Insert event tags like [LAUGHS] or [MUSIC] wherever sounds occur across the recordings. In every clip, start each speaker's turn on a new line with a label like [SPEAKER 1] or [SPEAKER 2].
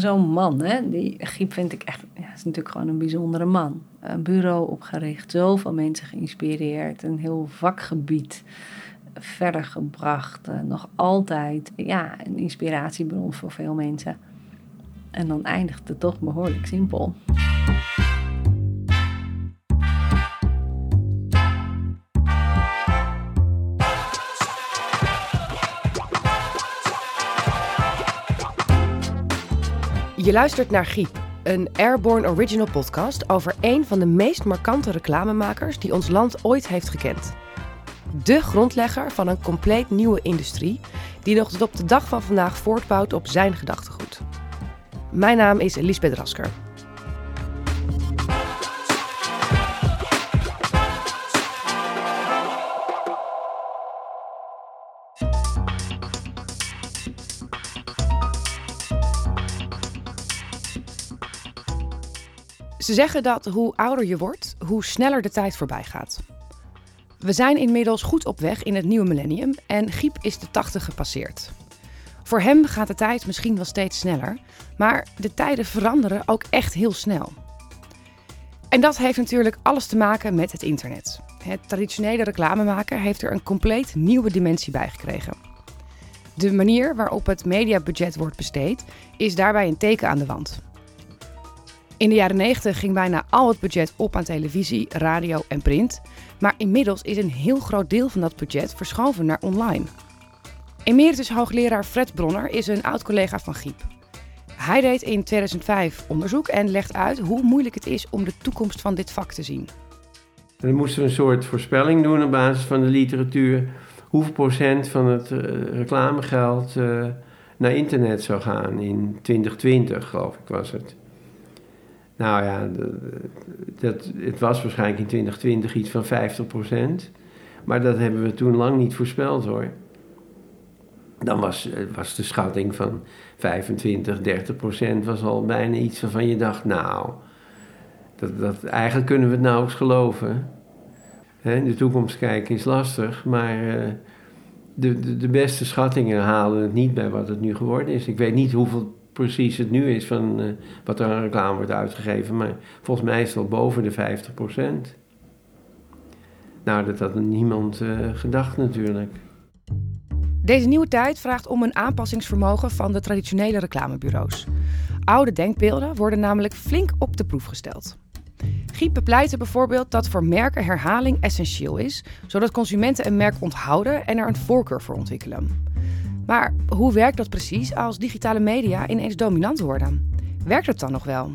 [SPEAKER 1] zo'n man, hè, die Giep vind ik echt, ja, is natuurlijk gewoon een bijzondere man. Een bureau opgericht, zoveel mensen geïnspireerd, een heel vakgebied verder gebracht. Uh, nog altijd ja, een inspiratiebron voor veel mensen. En dan eindigt het toch behoorlijk simpel.
[SPEAKER 2] Je luistert naar Giep, een Airborne Original podcast over een van de meest markante reclamemakers die ons land ooit heeft gekend. De grondlegger van een compleet nieuwe industrie die nog tot op de dag van vandaag voortbouwt op zijn gedachtegoed. Mijn naam is Lisbeth Rasker. Ze zeggen dat hoe ouder je wordt, hoe sneller de tijd voorbij gaat. We zijn inmiddels goed op weg in het nieuwe millennium en Giep is de 80 gepasseerd. Voor hem gaat de tijd misschien wel steeds sneller, maar de tijden veranderen ook echt heel snel. En dat heeft natuurlijk alles te maken met het internet. Het traditionele reclame maken heeft er een compleet nieuwe dimensie bij gekregen. De manier waarop het mediabudget wordt besteed is daarbij een teken aan de wand. In de jaren 90 ging bijna al het budget op aan televisie, radio en print. Maar inmiddels is een heel groot deel van dat budget verschoven naar online. Emeritus hoogleraar Fred Bronner is een oud-collega van Giep. Hij deed in 2005 onderzoek en legt uit hoe moeilijk het is om de toekomst van dit vak te zien.
[SPEAKER 3] Dan moesten we een soort voorspelling doen op basis van de literatuur. Hoeveel procent van het uh, reclamegeld uh, naar internet zou gaan in 2020, geloof ik was het. Nou ja, dat, het was waarschijnlijk in 2020 iets van 50%. Maar dat hebben we toen lang niet voorspeld hoor. Dan was, was de schatting van 25, 30% was al bijna iets waarvan je dacht, nou, dat, dat, eigenlijk kunnen we het nauwelijks geloven. in de toekomst kijken is lastig, maar uh, de, de, de, beste schattingen halen het niet bij wat het nu geworden is. Ik weet niet hoeveel precies het nu is van uh, wat er aan reclame wordt uitgegeven. Maar volgens mij is het al boven de 50% Nou, dat had niemand uh, gedacht natuurlijk.
[SPEAKER 2] Deze nieuwe tijd vraagt om een aanpassingsvermogen van de traditionele reclamebureaus. Oude denkbeelden worden namelijk flink op de proef gesteld. Giep bepleitte bijvoorbeeld dat voor merken herhaling essentieel is, zodat consumenten een merk onthouden en er een voorkeur voor ontwikkelen. Maar hoe werkt dat precies als digitale media ineens dominant worden? Werkt het dan nog wel?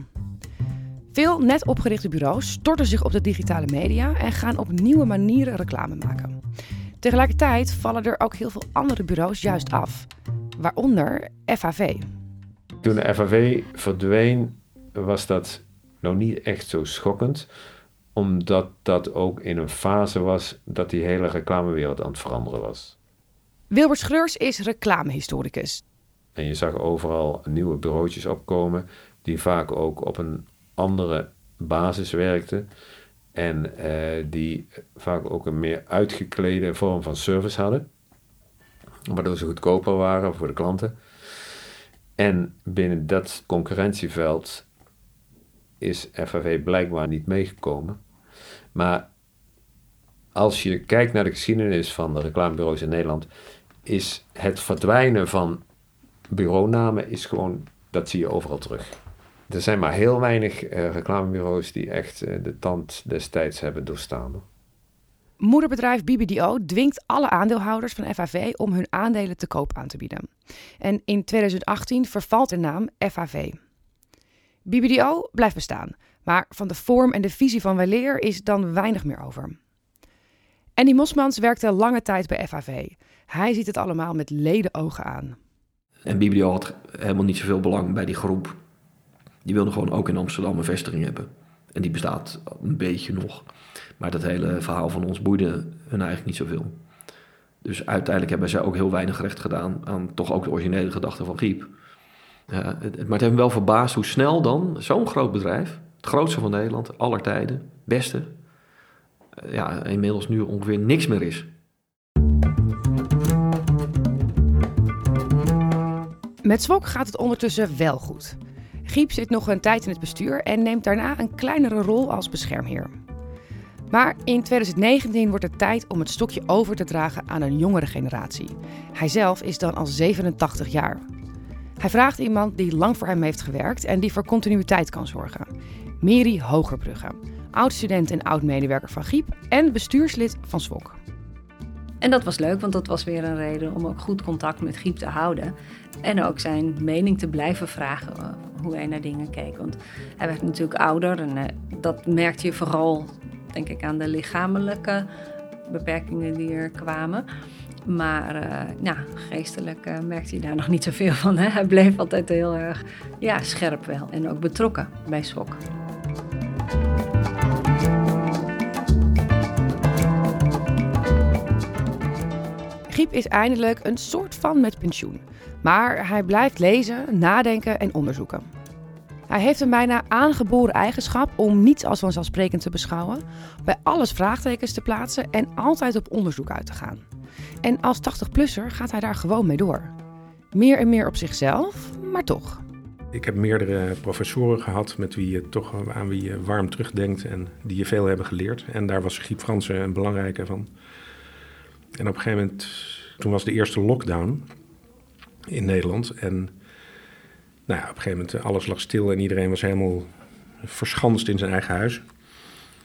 [SPEAKER 2] Veel net opgerichte bureaus storten zich op de digitale media en gaan op nieuwe manieren reclame maken. Tegelijkertijd vallen er ook heel veel andere bureaus juist af, waaronder FAV.
[SPEAKER 4] Toen de FAV verdween, was dat nog niet echt zo schokkend, omdat dat ook in een fase was dat die hele reclamewereld aan het veranderen was.
[SPEAKER 2] Wilbert Schreurs is reclamehistoricus.
[SPEAKER 4] En je zag overal nieuwe bureautjes opkomen, die vaak ook op een andere basis werkten. En eh, die vaak ook een meer uitgeklede vorm van service hadden. Waardoor ze goedkoper waren voor de klanten. En binnen dat concurrentieveld is FAV blijkbaar niet meegekomen. Maar als je kijkt naar de geschiedenis van de reclamebureaus in Nederland, is het verdwijnen van bureaunamen is gewoon, dat zie je overal terug. Er zijn maar heel weinig uh, reclamebureaus die echt uh, de tand destijds hebben doorstaan.
[SPEAKER 2] Moederbedrijf BBDO dwingt alle aandeelhouders van FAV om hun aandelen te koop aan te bieden. En in 2018 vervalt de naam FAV. BBDO blijft bestaan, maar van de vorm en de visie van Weleer is dan weinig meer over. Andy Mosmans werkte lange tijd bij FAV. Hij ziet het allemaal met leden ogen aan.
[SPEAKER 5] En BBDO had helemaal niet zoveel belang bij die groep. Die wilde gewoon ook in Amsterdam een vestiging hebben. En die bestaat een beetje nog. Maar dat hele verhaal van ons boeide hun eigenlijk niet zoveel. Dus uiteindelijk hebben zij ook heel weinig recht gedaan aan toch ook de originele gedachte van Giep. Het, maar het heeft me wel verbaasd hoe snel dan zo'n groot bedrijf, het grootste van Nederland, aller tijden, beste, ja, inmiddels nu ongeveer niks meer is.
[SPEAKER 2] Met Zwok gaat het ondertussen wel goed. Giep zit nog een tijd in het bestuur en neemt daarna een kleinere rol als beschermheer. Maar in 2019 wordt het tijd om het stokje over te dragen aan een jongere generatie. Hij zelf is dan al 87 jaar. Hij vraagt iemand die lang voor hem heeft gewerkt en die voor continuïteit kan zorgen. Mary Hogerbrugge, oud-student en oud-medewerker van Giep en bestuurslid van SWOK.
[SPEAKER 1] En dat was leuk, want dat was weer een reden om ook goed contact met Giep te houden. En ook zijn mening te blijven vragen uh, hoe hij naar dingen keek. Want hij werd natuurlijk ouder en uh, dat merkte je vooral, denk ik, aan de lichamelijke beperkingen die er kwamen. Maar ja, geestelijk merkte hij daar nog niet zoveel van. Hè? Hij bleef altijd heel erg ja, scherp wel en ook betrokken bij SWOK.
[SPEAKER 2] Is eindelijk een soort van met pensioen. Maar hij blijft lezen, nadenken en onderzoeken. Hij heeft een bijna aangeboren eigenschap om niets als vanzelfsprekend te beschouwen, bij alles vraagtekens te plaatsen en altijd op onderzoek uit te gaan. En als 80-plusser gaat hij daar gewoon mee door. Meer en meer op zichzelf, maar toch.
[SPEAKER 6] Ik heb meerdere professoren gehad met wie je toch aan wie je warm terugdenkt en die je veel hebben geleerd. En daar was Giep Fransen een belangrijke van. En op een gegeven moment, toen was de eerste lockdown in Nederland. En nou ja, op een gegeven moment, alles lag stil en iedereen was helemaal verschanst in zijn eigen huis.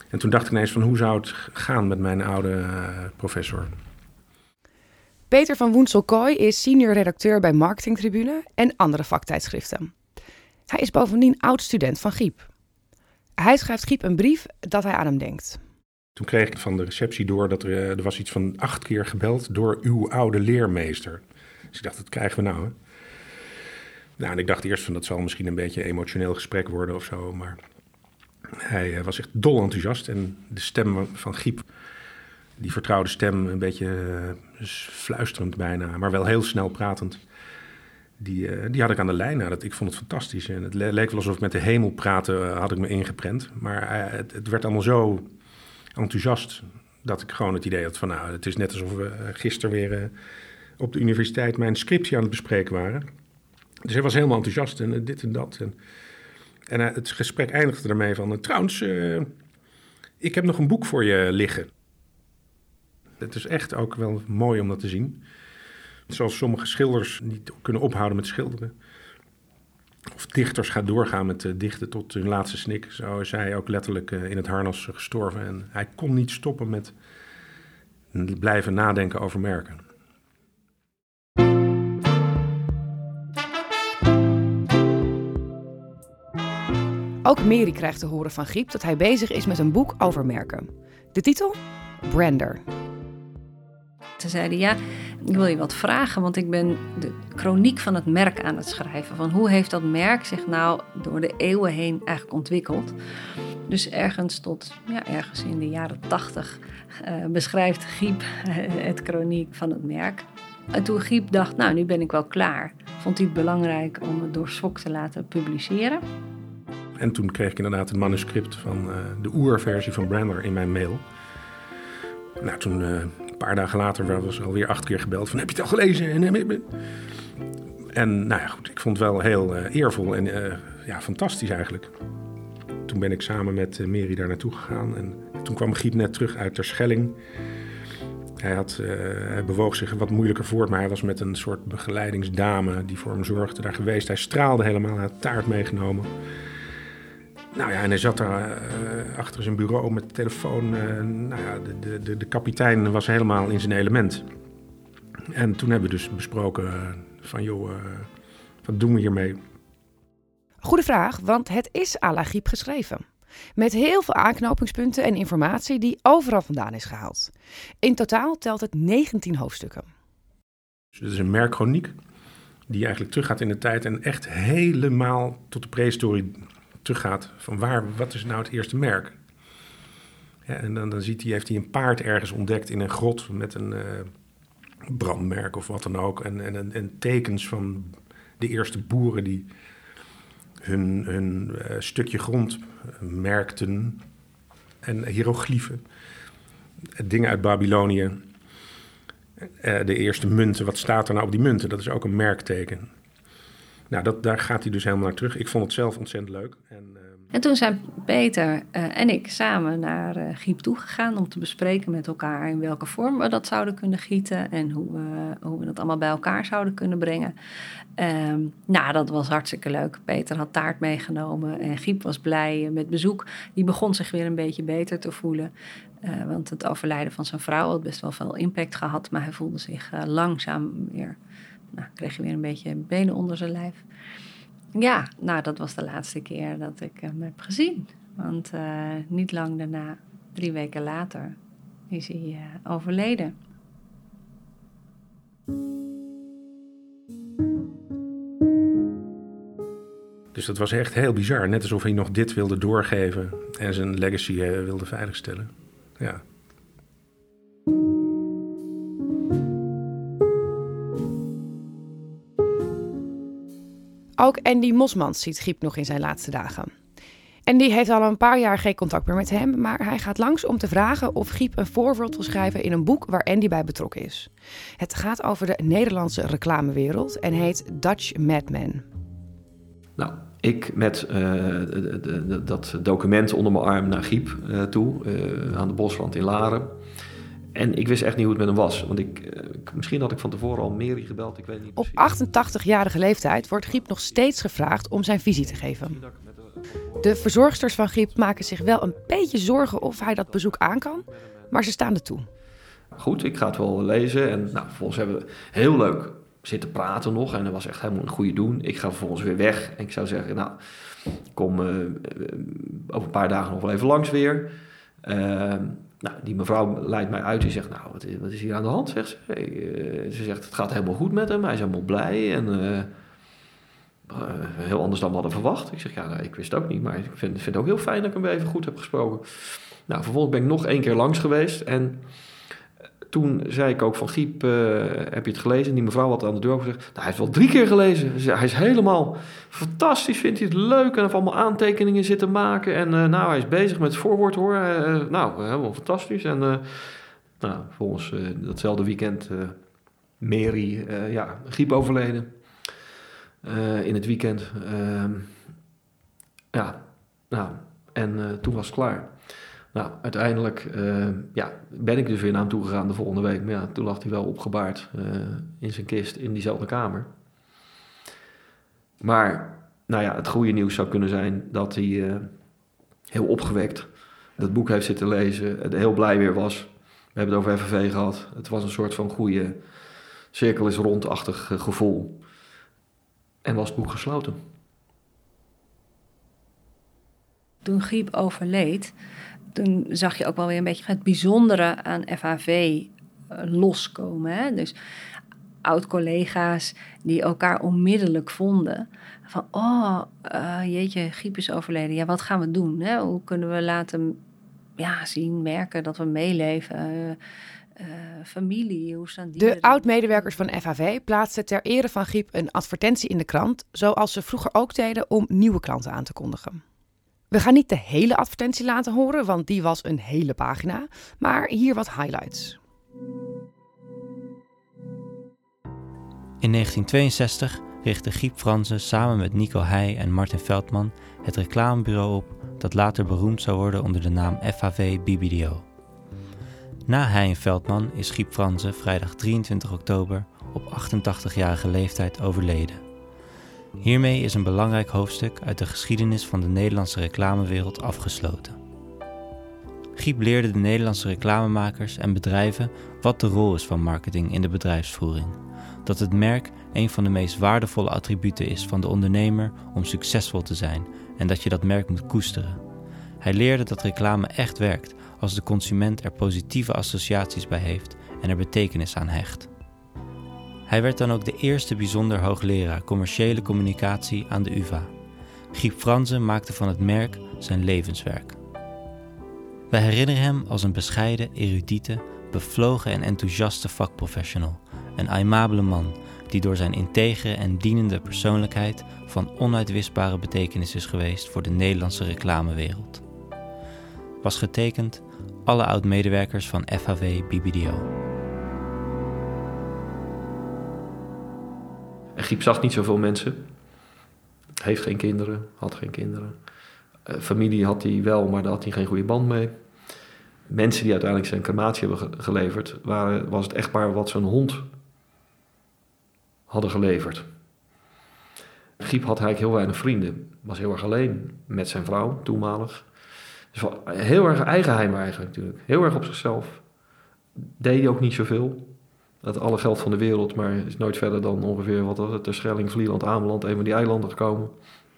[SPEAKER 6] En toen dacht ik ineens van, hoe zou het gaan met mijn oude uh, professor?
[SPEAKER 2] Peter van Woensel-Kooi is senior redacteur bij Marketingtribune en andere vaktijdschriften. Hij is bovendien oud-student van Giep. Hij schrijft Giep een brief dat hij aan hem denkt.
[SPEAKER 6] Toen kreeg ik van de receptie door dat er, eh, er was iets van acht keer gebeld door uw oude leermeester. Dus ik dacht, dat krijgen we nou. Hè? Nou, en ik dacht eerst van dat zal misschien een beetje emotioneel gesprek worden of zo. Maar hij eh, was echt dol enthousiast. En de stem van Giep, die vertrouwde stem, een beetje uh, fluisterend bijna, maar wel heel snel pratend. Die, die had ik aan de lijn. Nou, dat, ik vond het fantastisch. En het leek wel alsof ik met de hemel praten had ik me ingeprent. Maar het, het werd allemaal zo enthousiast dat ik gewoon het idee had van... nou, het is net alsof we gisteren weer op de universiteit mijn scriptie aan het bespreken waren. Dus hij was helemaal enthousiast en dit en dat. En, en het gesprek eindigde ermee van... trouwens, ik heb nog een boek voor je liggen. Het is echt ook wel mooi om dat te zien. Zoals sommige schilders niet kunnen ophouden met schilderen. Of dichters gaan doorgaan met uh, dichten tot hun laatste snik. Zo is hij ook letterlijk uh, in het harnas gestorven. En hij kon niet stoppen met blijven nadenken over merken.
[SPEAKER 2] Ook Mary krijgt te horen van Giep dat hij bezig is met een boek over merken. De titel? Brander.
[SPEAKER 1] Ze zeiden, ja, ik wil je wat vragen, want ik ben de chroniek van het merk aan het schrijven. Van hoe heeft dat merk zich nou door de eeuwen heen eigenlijk ontwikkeld? Dus ergens tot, ja, ergens in de jaren tachtig uh, beschrijft Giep het chroniek van het merk. En toen Giep dacht, nou, nu ben ik wel klaar, vond hij het belangrijk om het door Swok te laten publiceren.
[SPEAKER 6] En toen kreeg ik inderdaad het manuscript van uh, de oerversie van Brander in mijn mail. Nou, toen, paar dagen later, was alweer acht keer gebeld van heb je het al gelezen? En, en nou ja, goed, ik vond het wel heel uh, eervol en ja, fantastisch eigenlijk. Toen ben ik samen met Mary daar naartoe gegaan. En toen kwam Giet net terug uit Terschelling. Hij, had, hij bewoog zich wat moeilijker voort, maar hij was met een soort begeleidingsdame die voor hem zorgde daar geweest. Hij straalde helemaal, hij had taart meegenomen. Nou ja, en hij zat daar uh, achter zijn bureau met de telefoon. Uh, nou ja, de, de, de kapitein was helemaal in zijn element. En toen hebben we dus besproken uh, van, joh, wat doen we hiermee?
[SPEAKER 2] Goede vraag, want het is à la Giep geschreven. Met heel veel aanknopingspunten en informatie die overal vandaan is gehaald. In totaal telt het 19 hoofdstukken.
[SPEAKER 6] Dus het is een merkchroniek die eigenlijk teruggaat in de tijd en echt helemaal tot de prehistorie teruggaat van waar, wat is nou het eerste merk? Ja, en dan, dan ziet hij, heeft hij een paard ergens ontdekt in een grot met een uh, brandmerk of wat dan ook. En, en, en, tekens van de eerste boeren die hun, hun uh, stukje grond merkten. En hieroglyphen. Dingen uit Babylonië. Uh, de eerste munten, wat staat er nou op die munten? Dat is ook een merkteken. Nou, dat, daar gaat hij dus helemaal naar terug. Ik vond het zelf ontzettend leuk. En, uh...
[SPEAKER 1] en toen zijn Peter uh, en ik samen naar uh, Giep toegegaan om te bespreken met elkaar in welke vorm we dat zouden kunnen gieten en hoe we, hoe we dat allemaal bij elkaar zouden kunnen brengen. Um, nou, dat was hartstikke leuk. Peter had taart meegenomen en Giep was blij met bezoek. Die begon zich weer een beetje beter te voelen. Uh, want het overlijden van zijn vrouw had best wel veel impact gehad, maar hij voelde zich langzaam weer nou, kreeg je weer een beetje benen onder zijn lijf. Ja, nou, dat was de laatste keer dat ik hem heb gezien. Want uh, niet lang daarna, drie weken later, is hij uh, overleden.
[SPEAKER 6] Dus dat was echt heel bizar. Net alsof hij nog dit wilde doorgeven en zijn legacy uh, wilde veiligstellen. Ja.
[SPEAKER 2] Ook Andy Mosmans ziet Giep nog in zijn laatste dagen. Andy heeft al een paar jaar geen contact meer met hem, maar hij gaat langs om te vragen of Giep een voorwoord wil schrijven in een boek waar Andy bij betrokken is. Het gaat over de Nederlandse reclamewereld en heet Dutch Madmen.
[SPEAKER 5] Nou, ik met de, dat document onder mijn arm naar Giep uh, toe, uh, aan de Bosrand in Laren. En ik wist echt niet hoe het met hem was. Want ik, uh, misschien had ik van tevoren al Mary gebeld, ik weet niet
[SPEAKER 2] Op 88-jarige leeftijd wordt Giep nog steeds gevraagd om zijn visie te geven. De verzorgsters van Giep maken zich wel een beetje zorgen of hij dat bezoek aan kan. Maar ze staan er toe.
[SPEAKER 5] Goed, ik ga het wel lezen. En nou, vervolgens hebben we heel leuk zitten praten nog. En dat was echt helemaal een goede doen. Ik ga vervolgens weer weg. En ik zou zeggen, nou, kom uh, over een paar dagen nog wel even langs weer. Uh, nou, die mevrouw leidt mij uit. Die zegt, nou, wat is, wat is hier aan de hand? Zegt ze. Uh, ze zegt, het gaat helemaal goed met hem. Hij is helemaal blij. En uh, heel anders dan we hadden verwacht. Ik zeg, ja, nou, ik wist het ook niet. Maar ik vind, vind het ook heel fijn dat ik hem even goed heb gesproken. Nou, vervolgens ben ik nog één keer langs geweest. En toen zei ik ook van Giep, uh, heb je het gelezen? En die mevrouw had aan de deur gezegd, nou, hij heeft wel drie keer gelezen. Hij is helemaal fantastisch, vindt hij het leuk en heeft allemaal aantekeningen zitten maken. En uh, nou, hij is bezig met het voorwoord hoor. Uh, nou, helemaal fantastisch. En nou, volgens datzelfde weekend Mary, ja, Giep overleden. in het weekend. Ehm, ja, nou, en toen was het klaar. Nou, uiteindelijk uh, ja, ben ik dus weer naar hem toe gegaan de volgende week. Maar ja, toen lag hij wel opgebaard uh, in zijn kist in diezelfde kamer. Maar nou ja, het goede nieuws zou kunnen zijn dat hij uh, heel opgewekt dat boek heeft zitten lezen. Heel blij weer was. We hebben het over FNV gehad. Het was een soort van goede cirkel is rondachtig gevoel. En was het boek gesloten.
[SPEAKER 1] Toen Griep overleed, toen zag je ook wel weer een beetje het bijzondere aan FHV loskomen. Hè? Dus oud-collega's die elkaar onmiddellijk vonden. Van, oh, uh, jeetje, Giep is overleden. Ja, wat gaan we doen? Hè? Hoe kunnen we laten ja, zien, merken dat we meeleven? Uh, uh, familie, hoe staan die?
[SPEAKER 2] De oud-medewerkers van FHV plaatsten ter ere van Giep een advertentie in de krant... zoals ze vroeger ook deden om nieuwe klanten aan te kondigen. We gaan niet de hele advertentie laten horen, want die was een hele pagina. Maar hier wat highlights.
[SPEAKER 7] In 1962 richtte Giep Fransen samen met Nico Heij en Martin Veldman het reclamebureau op dat later beroemd zou worden onder de naam FHV BBDO. Na Heij en Veldman is Giep Fransen vrijdag 23 oktober op 88-jarige leeftijd overleden. Hiermee is een belangrijk hoofdstuk uit de geschiedenis van de Nederlandse reclamewereld afgesloten. Giep leerde de Nederlandse reclamemakers en bedrijven wat de rol is van marketing in de bedrijfsvoering. Dat het merk een van de meest waardevolle attributen is van de ondernemer om succesvol te zijn en dat je dat merk moet koesteren. Hij leerde dat reclame echt werkt als de consument er positieve associaties bij heeft en er betekenis aan hecht. Hij werd dan ook de eerste bijzonder hoogleraar commerciële communicatie aan de UvA. Giep Franzen maakte van het merk zijn levenswerk. Wij herinneren hem als een bescheiden, erudite, bevlogen en enthousiaste vakprofessional, een aimabele man die door zijn integere en dienende persoonlijkheid van onuitwisbare betekenis is geweest voor de Nederlandse reclamewereld. Was getekend alle oud-medewerkers van FHW BBDO.
[SPEAKER 5] En Giep zag niet zoveel mensen. Heeft geen kinderen, had geen kinderen. Uh, familie had hij wel, maar daar had hij geen goede band mee. Mensen die uiteindelijk zijn crematie hebben geleverd, waren, was het echtpaar wat zijn hond hadden geleverd. Giep had eigenlijk heel weinig vrienden. Was heel erg alleen met zijn vrouw, toenmalig. Dus heel erg eigenheim eigenlijk natuurlijk. Heel erg op zichzelf. Deed hij ook niet zoveel. Dat alle geld van de wereld, maar is nooit verder dan ongeveer wat was het, Terschelling, Vlieland, Ameland, een van die eilanden gekomen.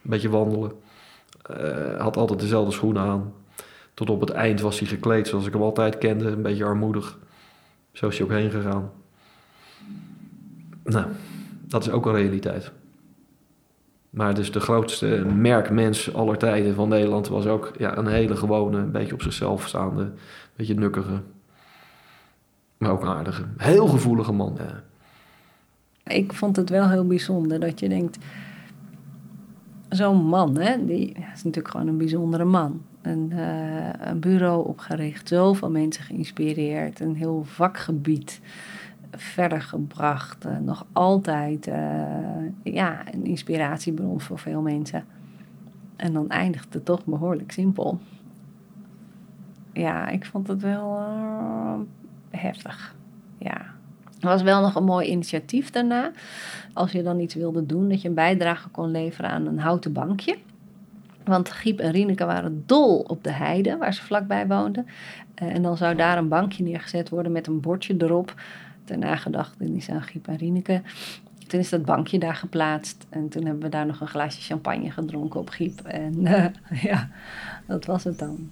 [SPEAKER 5] Een beetje wandelen. Uh, had altijd dezelfde schoenen aan. Tot op het eind was hij gekleed zoals ik hem altijd kende, een beetje armoedig. Zo is hij ook heen gegaan. Nou, dat is ook een realiteit. Maar dus de grootste merkmens aller tijden van Nederland was ook ja, een hele gewone, een beetje op zichzelf staande, een beetje nukkige, maar ook aardige, heel gevoelige man.
[SPEAKER 1] Ik vond het wel heel bijzonder dat je denkt, zo'n man, hè, die is natuurlijk gewoon een bijzondere man. Een, uh, een bureau opgericht, zoveel mensen geïnspireerd, een heel vakgebied verder gebracht. Uh, nog altijd uh, ja, een inspiratiebron voor veel mensen. En dan eindigt het toch behoorlijk simpel. Ja, ik vond het wel heftig. Ja. Er was wel nog een mooi initiatief daarna. Als je dan iets wilde doen, dat je een bijdrage kon leveren aan een houten bankje. Want Giep en Rieneke waren dol op de heide, waar ze vlakbij woonden. en dan zou daar een bankje neergezet worden met een bordje erop ter nagedachtenis aan Giep en Rieneke. Toen is dat bankje daar geplaatst en toen hebben we daar nog een glaasje champagne gedronken op Giep. En uh, [LAUGHS] ja, dat was het dan.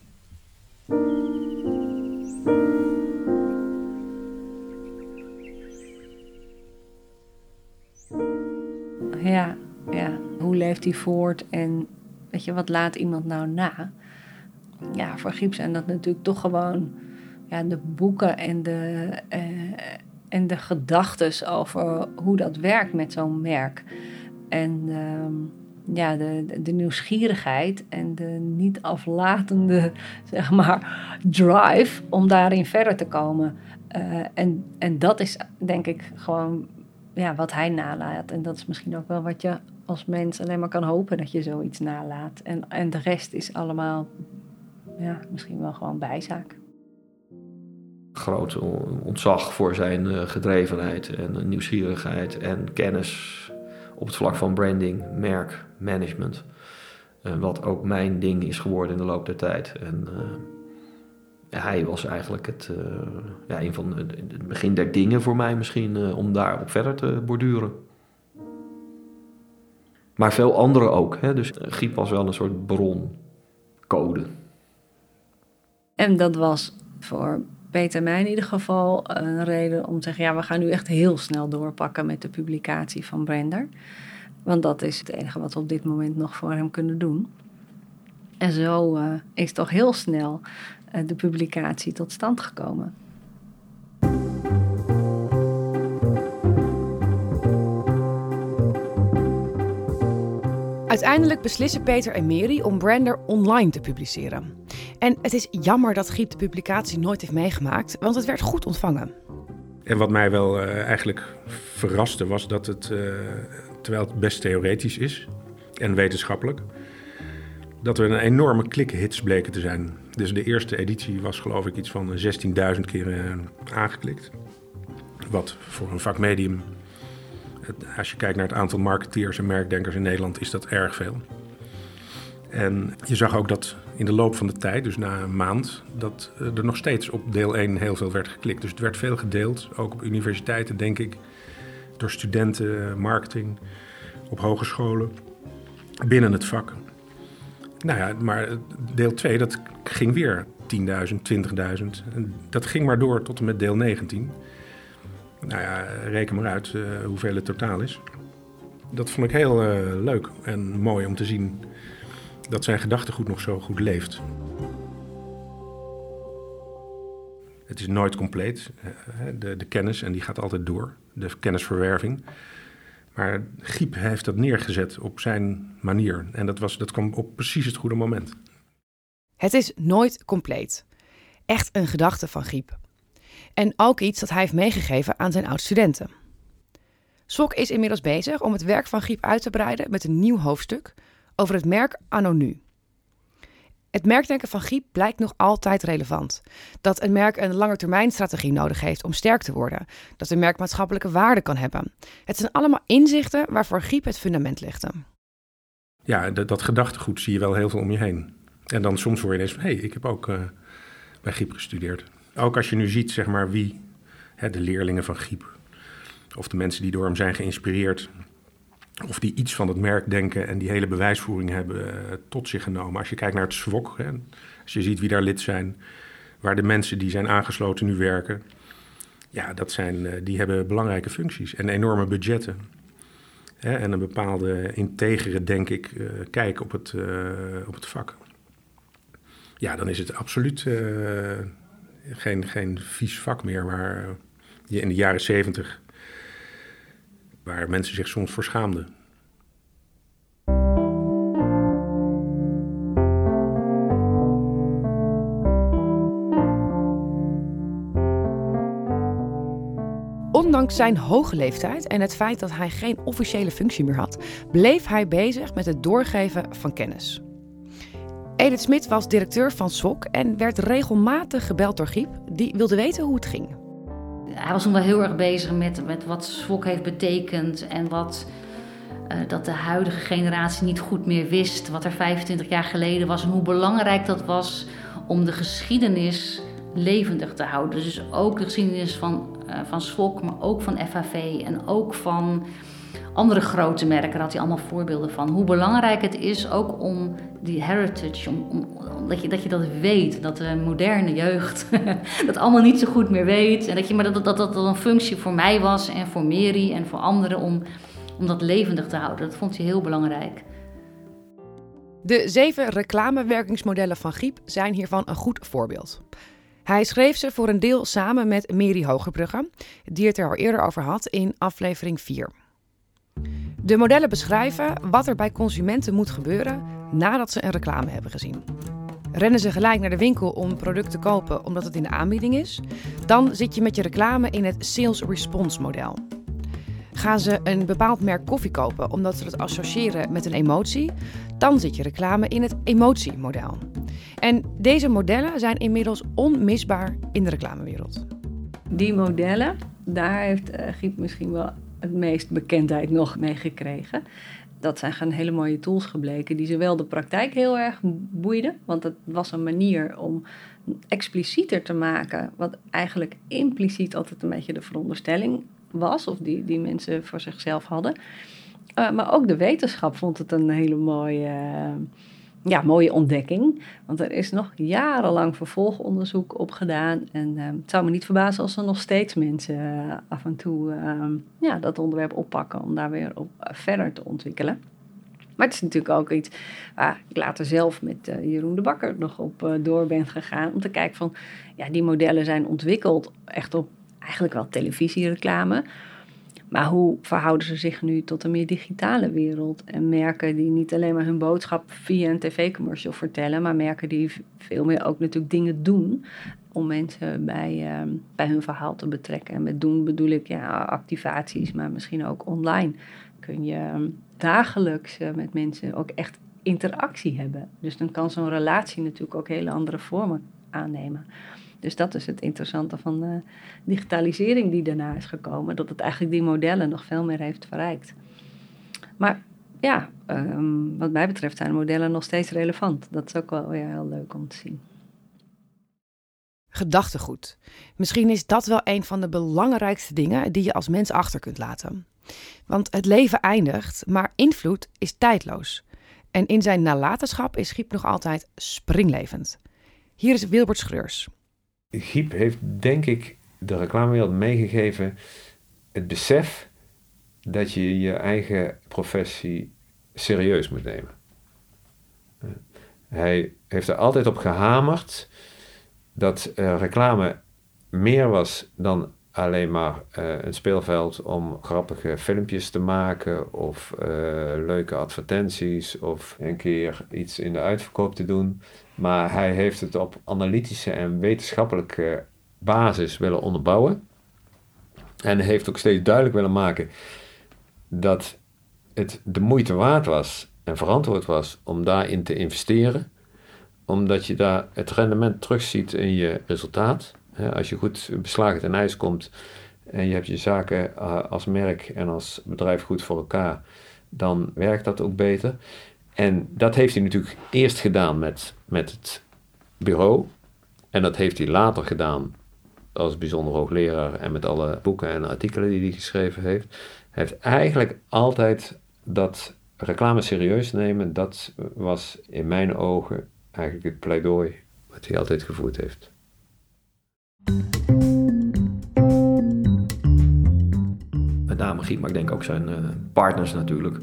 [SPEAKER 1] Ja, ja, hoe leeft hij voort en weet je, wat laat iemand nou na? Ja, voor Giep zijn dat natuurlijk toch gewoon ja, de boeken en de, uh, en de gedachtes over hoe dat werkt met zo'n merk. En uh, ja, de, de, nieuwsgierigheid en de niet aflatende, [LAUGHS] zeg maar, drive om daarin verder te komen. Uh, en, en dat is denk ik gewoon ja, wat hij nalaat. En dat is misschien ook wel wat je als mens alleen maar kan hopen dat je zoiets nalaat. En, en de rest is allemaal ja, misschien wel gewoon bijzaak
[SPEAKER 5] groot ontzag voor zijn eh, gedrevenheid en nieuwsgierigheid en kennis op het vlak van branding, merk, management. wat ook mijn ding is geworden in de loop der tijd. En hij was eigenlijk het, uh, ja, een van het begin der dingen voor mij misschien om daarop verder te borduren. Maar veel anderen ook. Hè? Dus Giep was wel een soort broncode.
[SPEAKER 1] En dat was voor Peter mij in ieder geval een reden om te zeggen: ja, we gaan nu echt heel snel doorpakken met de publicatie van Brender. Want dat is het enige wat we op dit moment nog voor hem kunnen doen. En zo uh, is toch heel snel de publicatie tot stand gekomen.
[SPEAKER 2] Uiteindelijk beslissen Peter en Mary om Brander online te publiceren. En het is jammer dat Giep de publicatie nooit heeft meegemaakt, want het werd goed ontvangen.
[SPEAKER 6] En wat mij wel uh, eigenlijk verraste was dat het, uh, terwijl het best theoretisch is en wetenschappelijk, dat we een enorme klikhits bleken te zijn. Dus de eerste editie was geloof ik iets van 16.000 keer uh, aangeklikt. Wat voor een vakmedium, als je kijkt naar het aantal marketeers en merkdenkers in Nederland, is dat erg veel. En je zag ook dat in de loop van de tijd, dus na een maand, dat eh, er nog steeds op deel 1 heel veel werd geklikt. Dus het werd veel gedeeld, ook op universiteiten, denk ik, door studenten, marketing, op hogescholen, binnen het vak. Nou ja, maar deel 2, dat ging weer 10.000, 20.000. Dat ging maar door tot en met deel 19. Nou ja, reken maar uit uh, hoeveel het totaal is. Dat vond ik heel uh, leuk en mooi om te zien dat zijn gedachtegoed nog zo goed leeft. Het is nooit compleet, eh, de, de kennis, en die gaat altijd door, de kennisverwerving. Maar Giep heeft dat neergezet op zijn manier. En dat, was, dat kwam op precies het goede moment.
[SPEAKER 2] Het is nooit compleet. Echt een gedachte van Giep. En ook iets dat hij heeft meegegeven aan zijn oud-studenten. Sok is inmiddels bezig om het werk van Giep uit te breiden met een nieuw hoofdstuk over het merk Anonu. Het merkdenken van Giep blijkt nog altijd relevant. Dat een merk een langetermijnstrategie nodig heeft om sterk te worden. Dat een merk maatschappelijke waarde kan hebben. Het zijn allemaal inzichten waarvoor Giep het fundament legde.
[SPEAKER 6] Ja, dat, dat gedachtegoed zie je wel heel veel om je heen. En dan soms hoor je ineens van, hé, hey, ik heb ook uh, bij Giep gestudeerd. Ook als je nu ziet, zeg maar, wie hè, de leerlingen van Giep... of de mensen die door hem zijn geïnspireerd... of die iets van het merk denken en die hele bewijsvoering hebben uh, tot zich genomen. Als je kijkt naar het SWOK, hè, als je ziet wie daar lid zijn... waar de mensen die zijn aangesloten nu werken... ja, dat zijn, uh, die hebben belangrijke functies en enorme budgetten... Hè, en een bepaalde integere, denk ik, uh, kijk op het, op het vak. Ja, dan is het absoluut geen, geen vies vak meer waar je in de jaren zeventig, waar mensen zich soms voor schaamden.
[SPEAKER 2] Ondanks zijn hoge leeftijd en het feit dat hij geen officiële functie meer had, bleef hij bezig met het doorgeven van kennis. Edith Smit was directeur van SWOK en werd regelmatig gebeld door Giep, die wilde weten hoe het ging.
[SPEAKER 8] Hij was toen wel heel erg bezig met, met wat SWOK heeft betekend en wat uh, dat de huidige generatie niet goed meer wist wat er 25 jaar geleden was en hoe belangrijk dat was om de geschiedenis levendig te houden. Dus ook de geschiedenis van, uh, van SWOK, maar ook van FHV en ook van andere grote merken. Daar had hij allemaal voorbeelden van. Hoe belangrijk het is ook om die heritage, om, dat, je, dat weet. Dat de moderne jeugd [LAUGHS] dat allemaal niet zo goed meer weet. En dat, je, maar dat, dat, dat dat een functie voor mij was en voor Mary en voor anderen om, om dat levendig te houden. Dat vond hij heel belangrijk.
[SPEAKER 2] De zeven reclamewerkingsmodellen van Giep zijn hiervan een goed voorbeeld. Hij schreef ze voor een deel samen met Mary Hogebrugge, die het er al eerder over had in aflevering 4. De modellen beschrijven wat er bij consumenten moet gebeuren nadat ze een reclame hebben gezien. Rennen ze gelijk naar de winkel om product te kopen omdat het in de aanbieding is, dan zit je met je reclame in het sales response model. Gaan ze een bepaald merk koffie kopen omdat ze het associëren met een emotie, dan zit je reclame in het emotiemodel. En deze modellen zijn inmiddels onmisbaar in de reclamewereld.
[SPEAKER 1] Die modellen, daar heeft uh, Giep misschien wel het meest bekendheid nog mee gekregen. Dat zijn gewoon hele mooie tools gebleken die zowel de praktijk heel erg boeiden, want het was een manier om explicieter te maken wat eigenlijk impliciet altijd een beetje de veronderstelling was, of die, die mensen voor zichzelf hadden. Uh, maar ook de wetenschap vond het een hele mooie, ja, mooie ontdekking. Want er is nog jarenlang vervolgonderzoek op gedaan. En uh, het zou me niet verbazen als er nog steeds mensen af en toe ja, dat onderwerp oppakken om daar weer op verder te ontwikkelen. Maar het is natuurlijk ook iets waar ik later zelf met Jeroen de Bakker nog op door ben gegaan. Om te kijken van, ja, die modellen zijn ontwikkeld echt op eigenlijk wel televisiereclame. Maar hoe verhouden ze zich nu tot een meer digitale wereld? En merken die niet alleen maar hun boodschap via een tv-commercial vertellen, maar merken die veel meer ook natuurlijk dingen doen om mensen bij, uh, bij hun verhaal te betrekken. En met doen bedoel ik ja, activaties, maar misschien ook online. Kun je um, dagelijks uh, met mensen ook echt interactie hebben. Dus dan kan zo'n relatie natuurlijk ook hele andere vormen aannemen. Dus dat is het interessante van de digitalisering die daarna is gekomen. Dat het eigenlijk die modellen nog veel meer heeft verrijkt. Maar ja, um, wat mij betreft zijn de modellen nog steeds relevant. Dat is ook wel heel leuk om te zien.
[SPEAKER 2] Gedachtegoed. Misschien is dat wel een van de belangrijkste dingen die je als mens achter kunt laten. Want het leven eindigt, maar invloed is tijdloos. En in zijn nalatenschap is Giep nog altijd springlevend. Hier is Wilbert Schreurs.
[SPEAKER 4] Giep heeft denk ik de reclamewereld meegegeven het besef dat je je eigen professie serieus moet nemen. Hij heeft er altijd op gehamerd dat uh, reclame meer was dan alleen maar uh, een speelveld om grappige filmpjes te maken of uh, leuke advertenties of een keer iets in de uitverkoop te doen. Maar hij heeft het op analytische en wetenschappelijke basis willen onderbouwen. En heeft ook steeds duidelijk willen maken dat het de moeite waard was en verantwoord was om daarin te investeren, omdat je daar het rendement terugziet in je resultaat. Als je goed beslagen ten ijs komt en je hebt je zaken eh, als merk en als bedrijf goed voor elkaar, dan werkt dat ook beter. En dat heeft hij natuurlijk eerst gedaan met, met het bureau. En dat heeft hij later gedaan als bijzonder hoogleraar en met alle boeken en artikelen die hij geschreven heeft. Hij heeft eigenlijk altijd dat reclame serieus nemen, dat was in mijn ogen eigenlijk het pleidooi wat hij altijd gevoerd heeft.
[SPEAKER 5] Met name Giet, maar ik denk ook zijn uh, partners natuurlijk.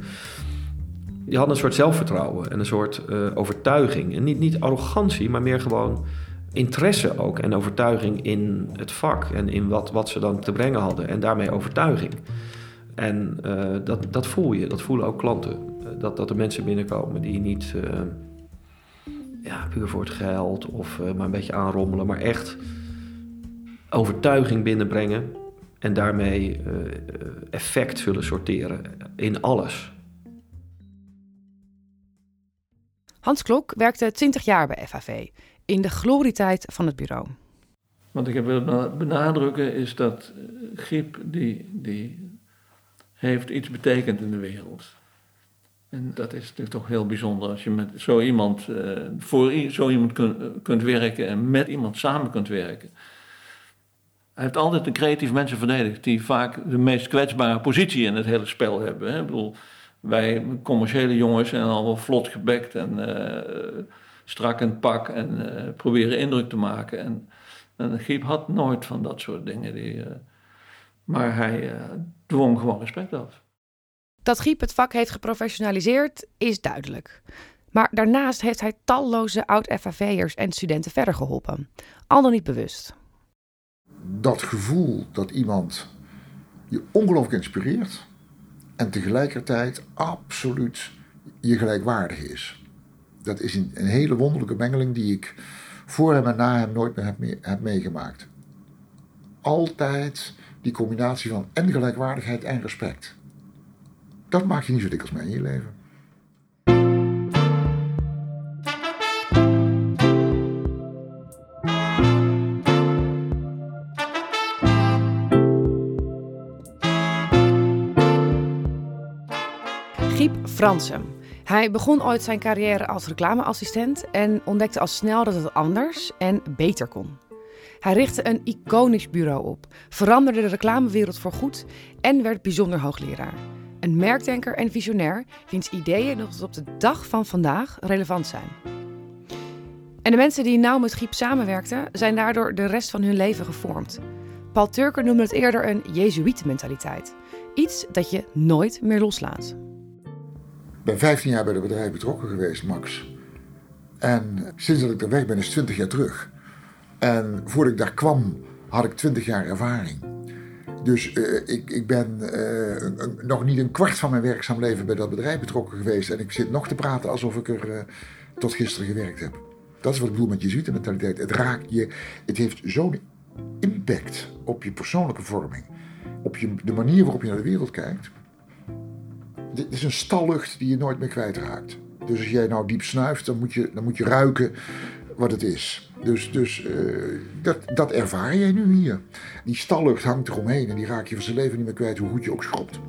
[SPEAKER 5] Die hadden een soort zelfvertrouwen en een soort uh, overtuiging. En niet, niet arrogantie, maar meer gewoon interesse ook. En overtuiging in het vak en in wat, wat ze dan te brengen hadden. En daarmee overtuiging. En uh, dat, dat voel je, dat voelen ook klanten. dat, dat er mensen binnenkomen die niet ja, puur voor het geld of maar een beetje aanrommelen, maar echt overtuiging binnenbrengen en daarmee uh, effect zullen sorteren in alles.
[SPEAKER 2] Hans Klok werkte 20 jaar bij FAV, in de glorietijd van het bureau.
[SPEAKER 9] Wat ik heb willen benadrukken is dat eh, Giep die, die heeft iets betekend in de wereld. En dat is natuurlijk toch heel bijzonder als je met zo iemand, voor zo iemand kunt werken en met iemand samen kunt werken. Hij heeft altijd de creatieve mensen verdedigd die vaak de meest kwetsbare positie in het hele spel hebben. Hè? Ik bedoel, wij commerciële jongens zijn allemaal vlot gebekt en uh, strak in het pak en uh, proberen indruk te maken. En, Giep had nooit van dat soort dingen. Die, uh, maar hij dwong gewoon respect af.
[SPEAKER 2] Dat Giep het vak heeft geprofessionaliseerd is duidelijk. Maar daarnaast heeft hij talloze oud-FAV'ers en studenten verder geholpen. Al dan niet bewust
[SPEAKER 10] dat gevoel dat iemand je ongelooflijk inspireert en tegelijkertijd absoluut je gelijkwaardig is. Dat is een, hele wonderlijke mengeling die ik voor hem en na hem nooit meer heb, heb meegemaakt. Altijd die combinatie van en gelijkwaardigheid en respect. Dat maak je niet zo dikwijls mee in je leven.
[SPEAKER 2] Fransem. Hij begon ooit zijn carrière als reclameassistent en ontdekte al snel dat het anders en beter kon. Hij richtte een iconisch bureau op, veranderde de reclamewereld voorgoed en werd bijzonder hoogleraar. Een merkdenker en visionair wiens ideeën nog tot op de dag van vandaag relevant zijn. En de mensen die nauw met Giep samenwerkten, zijn daardoor de rest van hun leven gevormd. Paul Turker noemde het eerder een Jezuïetenmentaliteit. Iets dat je nooit meer loslaat
[SPEAKER 10] ben 15 jaar bij het bedrijf betrokken geweest, Max. En sinds dat ik er weg ben, is 20 jaar terug. En voordat ik daar kwam, had ik 20 jaar ervaring. Dus uh, ik, ik ben uh, nog niet een kwart van mijn werkzaam leven bij dat bedrijf betrokken geweest. En ik zit nog te praten alsof ik er uh, tot gisteren gewerkt heb. Dat is wat ik bedoel met je mentaliteit. Het raakt je, het heeft zo'n impact op je persoonlijke vorming. Op je, de manier waarop je naar de wereld kijkt dit is een stallucht die je nooit meer kwijtraakt. Dus als jij nou diep snuift, dan moet je, dan moet je ruiken wat het is. Dus, dus uh, dat, dat ervaar jij nu hier. Die stallucht hangt eromheen en die raak je van zijn leven niet meer kwijt, hoe goed je ook schrobt.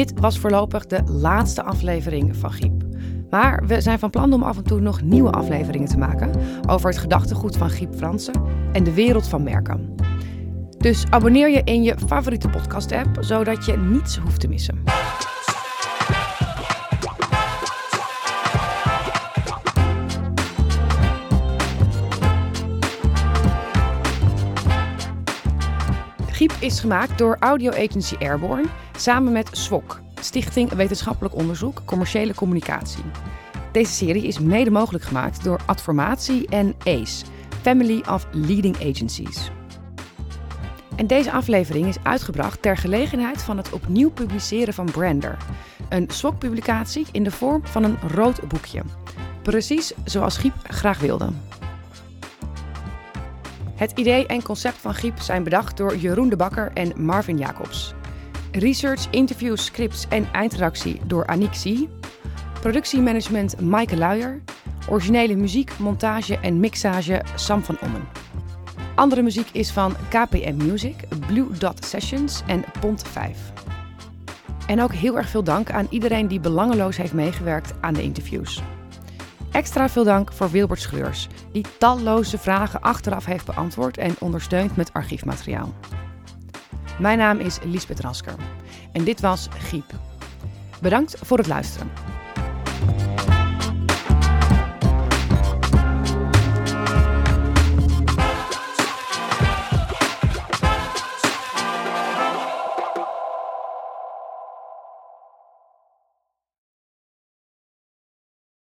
[SPEAKER 2] Dit was voorlopig de laatste aflevering van Giep. Maar we zijn van plan om af en toe nog nieuwe afleveringen te maken over het gedachtegoed van Giep Fransen en de wereld van merken. Dus abonneer je in je favoriete podcast-app, zodat je niets hoeft te missen. Giep is gemaakt door audio agency Airborne samen met SWOC, Stichting Wetenschappelijk Onderzoek Commerciële Communicatie. Deze serie is mede mogelijk gemaakt door Adformatie en ACE, Family of Leading Agencies. En deze aflevering is uitgebracht ter gelegenheid van het opnieuw publiceren van Brander. Een SWOC-publicatie in de vorm van een rood boekje. Precies zoals Giep graag wilde. Het idee en concept van Giep zijn bedacht door Jeroen de Bakker en Marvin Jacobs. Research, interviews, scripts en eindredactie door Aniek C. Productiemanagement Maaike Luijer. Originele muziek, montage en mixage Sam van Ommen. Andere muziek is van KPM Music, Blue Dot Sessions en Pont 5. En ook heel erg veel dank aan iedereen die belangeloos heeft meegewerkt aan de interviews. Extra veel dank voor Wilbert Schreurs, die talloze vragen achteraf heeft beantwoord en ondersteund met archiefmateriaal. Mijn naam is Liesbeth Rasker en dit was Giep. Bedankt voor het luisteren.